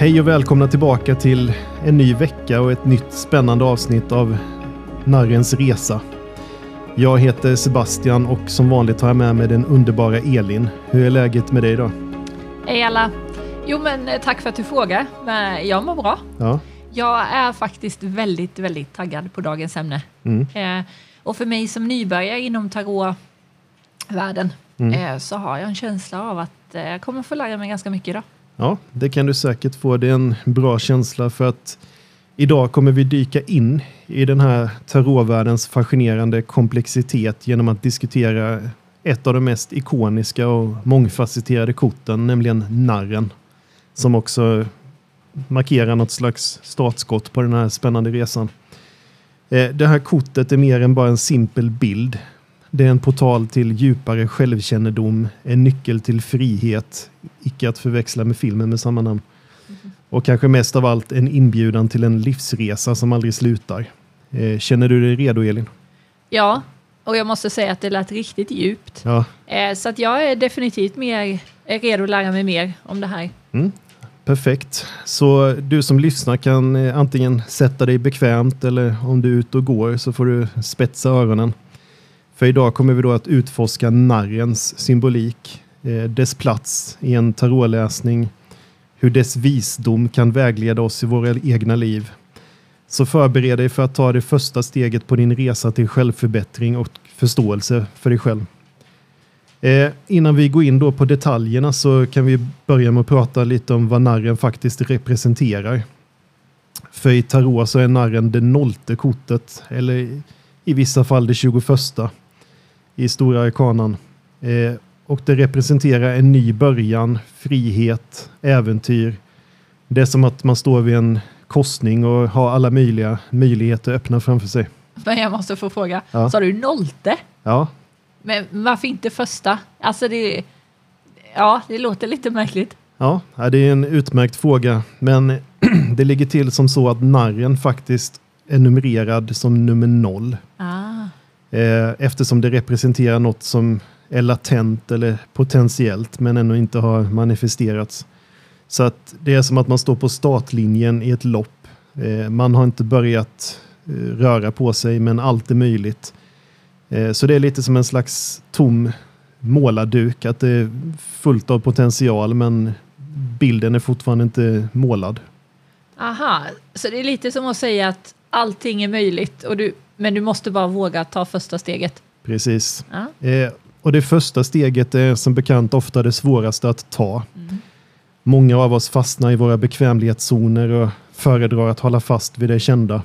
Hej och välkomna tillbaka till en ny vecka och ett nytt spännande avsnitt av Narrens Resa. Jag heter Sebastian och som vanligt har jag med mig den underbara Elin. Hur är läget med dig idag? Hej alla! Jo men eh, tack för att du frågar. Men jag mår bra. Ja. Jag är faktiskt väldigt, väldigt taggad på dagens ämne. Mm. Eh, och för mig som nybörjare inom tarotvärlden Mm. eh, så har jag en känsla av att eh, jag kommer få lära mig ganska mycket idag ja, det kan du säkert få. Det är en bra känsla för att idag kommer vi dyka in i den här tarotvärldens fascinerande komplexitet genom att diskutera ett av de mest ikoniska och mångfacetterade korten, nämligen narren. Som också markerar något slags startskott på den här spännande resan. Eh, det här kortet är mer än bara en simpel bild. Det är en portal till djupare självkännedom, en nyckel till frihet, icke att förväxla med filmen med samma namn. Och kanske mest av allt en inbjudan till en livsresa som aldrig slutar. Eh, Känner du dig redo Elin? Ja, och jag måste säga att det lät riktigt djupt. Ja, Eh, så att jag är definitivt mer är redo att lära mig mer om det här. perfekt. Så du som lyssnar kan eh, antingen sätta dig bekvämt eller om du är ute och går så får du spetsa öronen. För idag kommer vi då att utforska narrens symbolik, eh, dess plats i en tarotläsning, hur dess visdom kan vägleda oss i våra egna liv. Så förbered dig för att ta det första steget på din resa till självförbättring och förståelse för dig själv. Eh, innan vi går in då på detaljerna så kan vi börja med att prata lite om vad narren faktiskt representerar. För i tarot så är narren det nollte kortet, eller i vissa fall det 21 i stora arkanan. Eh, och det representerar en ny början, frihet, äventyr. Det är som att man står vid en korsning och har alla möjliga möjligheter öppna framför sig. Men jag måste få fråga, Ja. sa du nollte? Ja, Men varför inte första? Alltså det... Ja, det låter lite märkligt. Ja, det är en utmärkt fråga. Men det ligger till som så att narren faktiskt är numrerad som nummer noll. Ah. Eh, eftersom det representerar något som är latent eller potentiellt men ännu inte har manifesterats. Så att det är som att man står på startlinjen i ett lopp. Eh, man har inte börjat eh, röra på sig men allt är möjligt. Eh, så det är lite som en slags tom målarduk. Att det är fullt av potential men bilden är fortfarande inte målad. Aha, så det är lite som att säga att allting är möjligt, och du, men du måste bara våga ta första steget. Precis. Ja. Eh, och det första steget är som bekant ofta det svåraste att ta. Mm. Många av oss fastnar i våra bekvämlighetszoner och föredrar att hålla fast vid det kända.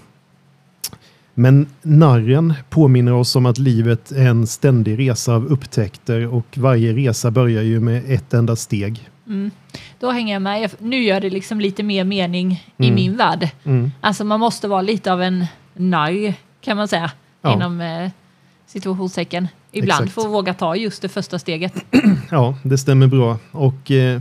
Men narren påminner oss om att livet är en ständig resa av upptäckter och varje resa börjar ju med ett enda steg. Mm. Då hänger jag med. Nu gör det liksom lite mer mening i Mm. min värld. Mm. Alltså man måste vara lite av en narr, kan man säga, Ja. inom eh, situationstecken. Ibland Exakt. att våga ta just det första steget. Ja, det stämmer bra. Och eh,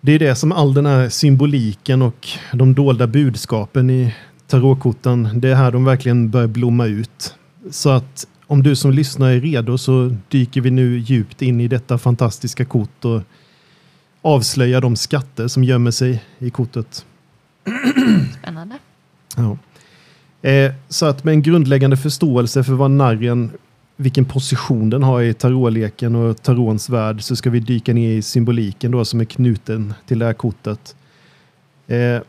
det är det som all den här symboliken och de dolda budskapen i tarotkorten, det är här de verkligen börjar blomma ut. Så att om du som lyssnar är redo så dyker vi nu djupt in i detta fantastiska kort och avslöjar de skatter som gömmer sig i kortet. Spännande. Ja. Eh, så att med en grundläggande förståelse för vad narren, vilken position den har i tarotleken och tarons värld så ska vi dyka ner i symboliken då som är knuten till det här kortet. Eh,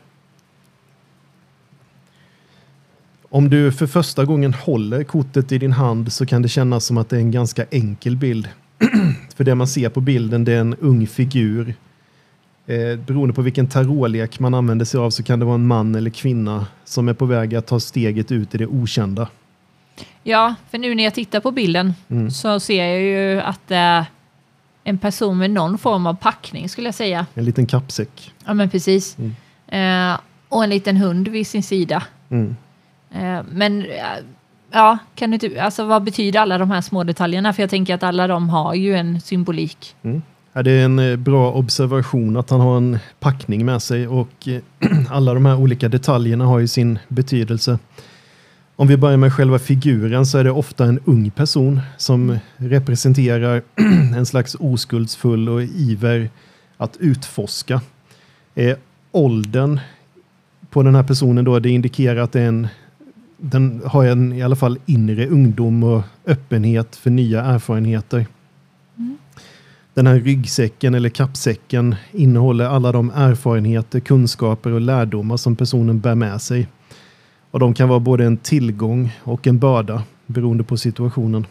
om du för första gången håller kortet i din hand så kan det kännas som att det är en ganska enkel bild. för det man ser på bilden det är en ung figur Eh, beroende på vilken tarotlek man använder sig av så kan det vara en man eller kvinna som är på väg att ta steget ut i det okända. Ja, för nu när jag tittar på bilden Mm. så ser jag ju att det är en person med någon form av packning skulle jag säga. En liten kappsäck. Ja, men precis. Mm. Eh, och en liten hund vid sin sida. Mm. Eh, men eh, ja, kan du typ, alltså vad betyder alla de här små detaljerna? För jag tänker att alla de har ju en symbolik. Mm. Ja, det är en eh, bra observation att han har en packning med sig och eh, alla de här olika detaljerna har ju sin betydelse. Om vi börjar med själva figuren så är det ofta en ung person som representerar en slags oskuldsfull och iver att utforska. Eh, åldern på den här personen då, det indikerar att det är en, den har en i alla fall inre ungdom och öppenhet för nya erfarenheter. Den här ryggsäcken eller kappsäcken innehåller alla de erfarenheter, kunskaper och lärdomar som personen bär med sig. Och de kan vara både en tillgång och en börda beroende på situationen.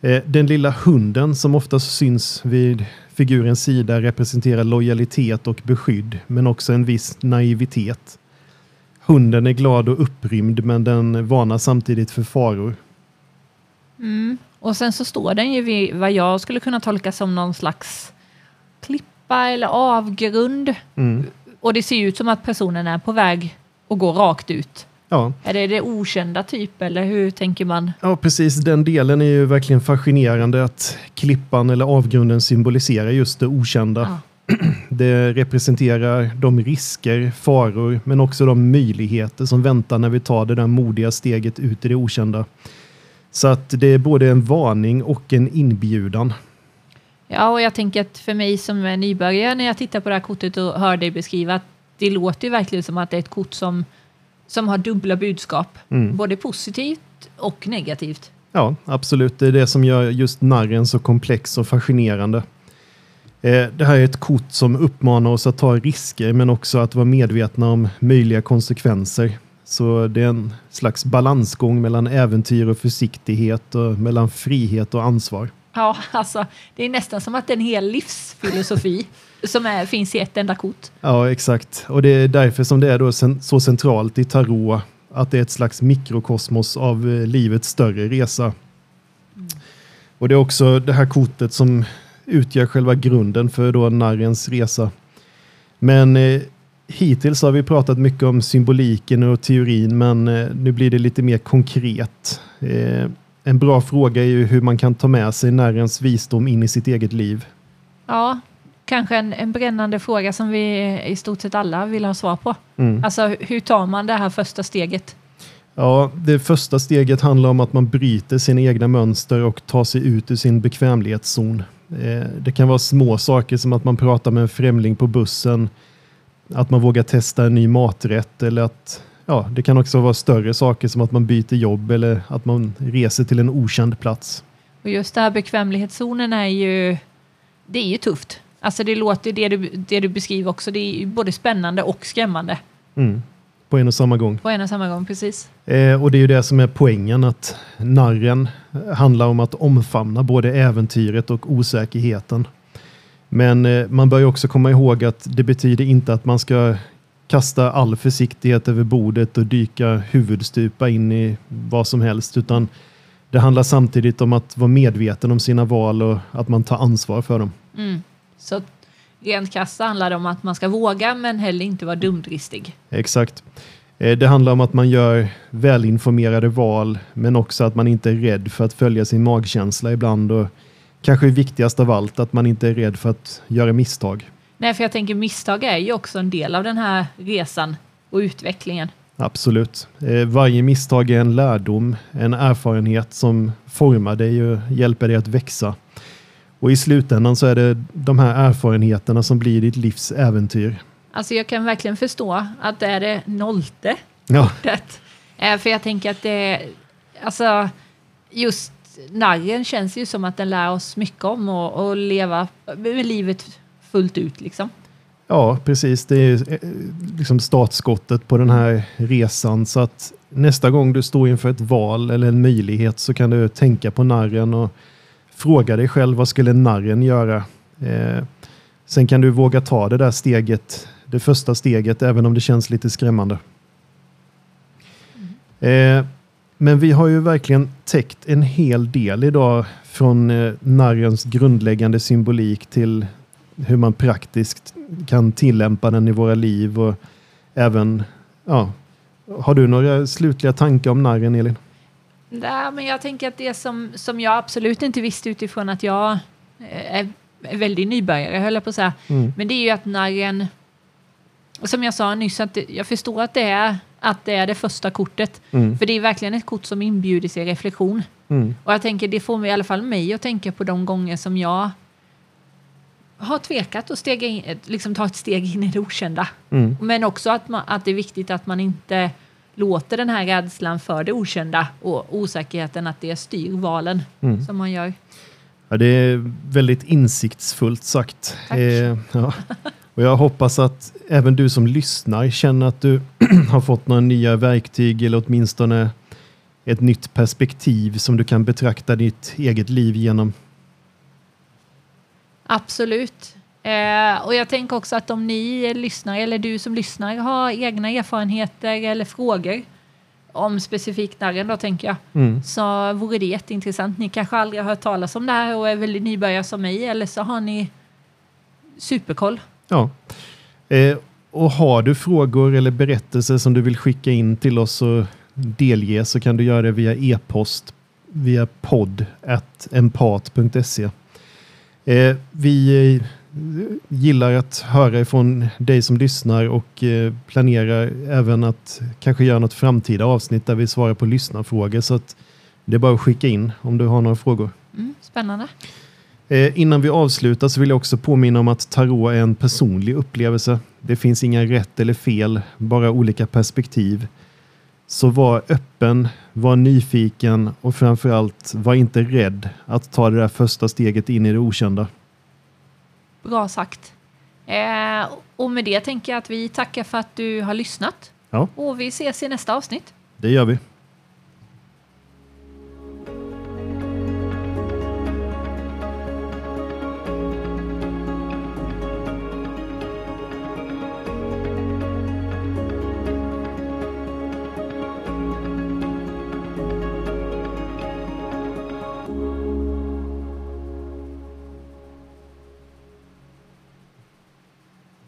Eh, den lilla hunden som oftast syns vid figurens sida representerar lojalitet och beskydd, men också en viss naivitet. Hunden är glad och upprymd, men den varnar samtidigt för faror. Och sen så står den ju vid vad jag skulle kunna tolka som någon slags klippa eller avgrund. Mm. Och det ser ju ut som att personen är på väg att gå rakt ut. Ja, Är det det okända typ eller hur tänker man? ja, precis. Den delen är ju verkligen fascinerande att klippan eller avgrunden symboliserar just det okända. Ja. Det representerar de risker, faror, men också de möjligheter som väntar när vi tar det där modiga steget ut i det okända. Så att det är både en varning och en inbjudan. Ja, och jag tänker att för mig som är nybörjare när jag tittar på det här kortet och hör dig beskriva att det låter ju verkligen som att det är ett kort som, som har dubbla budskap. Mm. Både positivt och negativt. Ja, absolut. Det är det som gör just narren så komplex och fascinerande. Eh, Det här är ett kort som uppmanar oss att ta risker men också att vara medvetna om möjliga konsekvenser. Så det är en slags balansgång mellan äventyr och försiktighet och mellan frihet och ansvar. Ja, alltså det är nästan som att det är en hel livsfilosofi som är, finns i ett enda kort. Ja, exakt. Och det är därför som det är då så centralt i tarot att det är ett slags mikrokosmos av eh, livets större resa. Och det är också det här kortet som utgör själva grunden för då narrens resa. Men eh, hittills har vi pratat mycket om symboliken och teorin, men eh, nu blir det lite mer konkret. Eh, en bra fråga är ju hur man kan ta med sig narrens visdom in i sitt eget liv. Ja, kanske en, en brännande fråga som vi i stort sett alla vill ha svar på. Mm. Alltså hur tar man det här första steget? Ja, det första steget handlar om att man bryter sina egna mönster och tar sig ut ur sin bekvämlighetszon. Eh, Det kan vara små saker som att man pratar med en främling på bussen, att man vågar testa en ny maträtt eller att ja, det kan också vara större saker som att man byter jobb eller att man reser till en okänd plats. Och just det här bekvämlighetszonen är ju, det är ju tufft. Alltså det låter, det du, det du beskriver också, det är både spännande och skrämmande Mm. På en och samma gång. på en och samma gång, precis. Eh, och det är ju det som är poängen, att narren handlar om att omfamna både äventyret och osäkerheten. Men eh, man bör ju också komma ihåg att det betyder inte att man ska kasta all försiktighet över bordet och dyka huvudstupa in i vad som helst, utan det handlar samtidigt om att vara medveten om sina val och att man tar ansvar för dem. Mm. Så rent krasst handlar det om att man ska våga men heller inte vara dumdristig. Exakt. Eh, Det handlar om att man gör välinformerade val, men också att man inte är rädd för att följa sin magkänsla ibland. Och kanske viktigast av allt, att man inte är rädd för att göra misstag. Nej, för jag tänker misstag är ju också en del av den här resan och utvecklingen. Absolut. Eh, Varje misstag är en lärdom, en erfarenhet som formar dig och hjälper dig att växa. Och i slutändan så är det de här erfarenheterna som blir ditt livs äventyr. Alltså jag kan verkligen förstå att det är det nollte Ja, kortet. Eh, För jag tänker att det, alltså just narren känns ju som att den lär oss mycket om att att leva med livet fullt ut liksom. Ja, precis. Det är eh, liksom startskottet på den här resan. Så att nästa gång du står inför ett val eller en möjlighet så kan du tänka på narren och fråga dig själv vad skulle narren göra? Eh, sen kan du våga ta det där steget, det första steget, även om det känns lite skrämmande. Eh, men vi har ju verkligen täckt en hel del idag från eh, narrens grundläggande symbolik till hur man praktiskt kan tillämpa den i våra liv och även, ja, har du några slutliga tankar om narren Elin? Nej, men jag tänker att det som, som jag absolut inte visste utifrån att jag eh, är, väldigt nybörjare, höll jag på att säga. Mm. Men det är ju att narren, som jag sa nyss, att jag förstår att det, är, att det är det första kortet. Mm. För det är verkligen ett kort som inbjuder till reflektion. Mm. Och jag tänker, det får i alla fall mig att tänka på de gånger som jag har tvekat att stega in, liksom ta ett steg in i det okända. Mm. Men också att, man, att det är viktigt att man inte låter den här rädslan för det okända och osäkerheten att det styr valen Mm. som man gör. Ja, det är väldigt insiktsfullt sagt. Eh, ja. Och jag hoppas att även du som lyssnar känner att du har fått några nya verktyg eller åtminstone ett nytt perspektiv som du kan betrakta ditt eget liv genom. Absolut. Eh, och jag tänker också att om ni lyssnar, eller du som lyssnar, har egna erfarenheter eller frågor om specifikt narren då tänker jag, Mm. så vore det jätteintressant. Ni kanske aldrig har hört talas om det här och är väldigt nybörjare som mig, eller så har ni superkoll. Ja. Eh, och har du frågor eller berättelser som du vill skicka in till oss och delge så kan du göra det via e-post via podd empat.se. Eh, vi gillar att höra ifrån dig som lyssnar och eh, planerar även att kanske göra något framtida avsnitt där vi svarar på lyssnarfrågor så att det är bara att skicka in om du har några frågor. Mm, spännande. Eh, innan vi avslutar så vill jag också påminna om att tarot är en personlig upplevelse. Det finns inga rätt eller fel, bara olika perspektiv. Så var öppen, var nyfiken och framförallt var inte rädd att ta det där första steget in i det okända. Bra sagt. Eh, och med det tänker jag att vi tackar för att du har lyssnat. Ja. Och vi ses i nästa avsnitt. Det gör vi.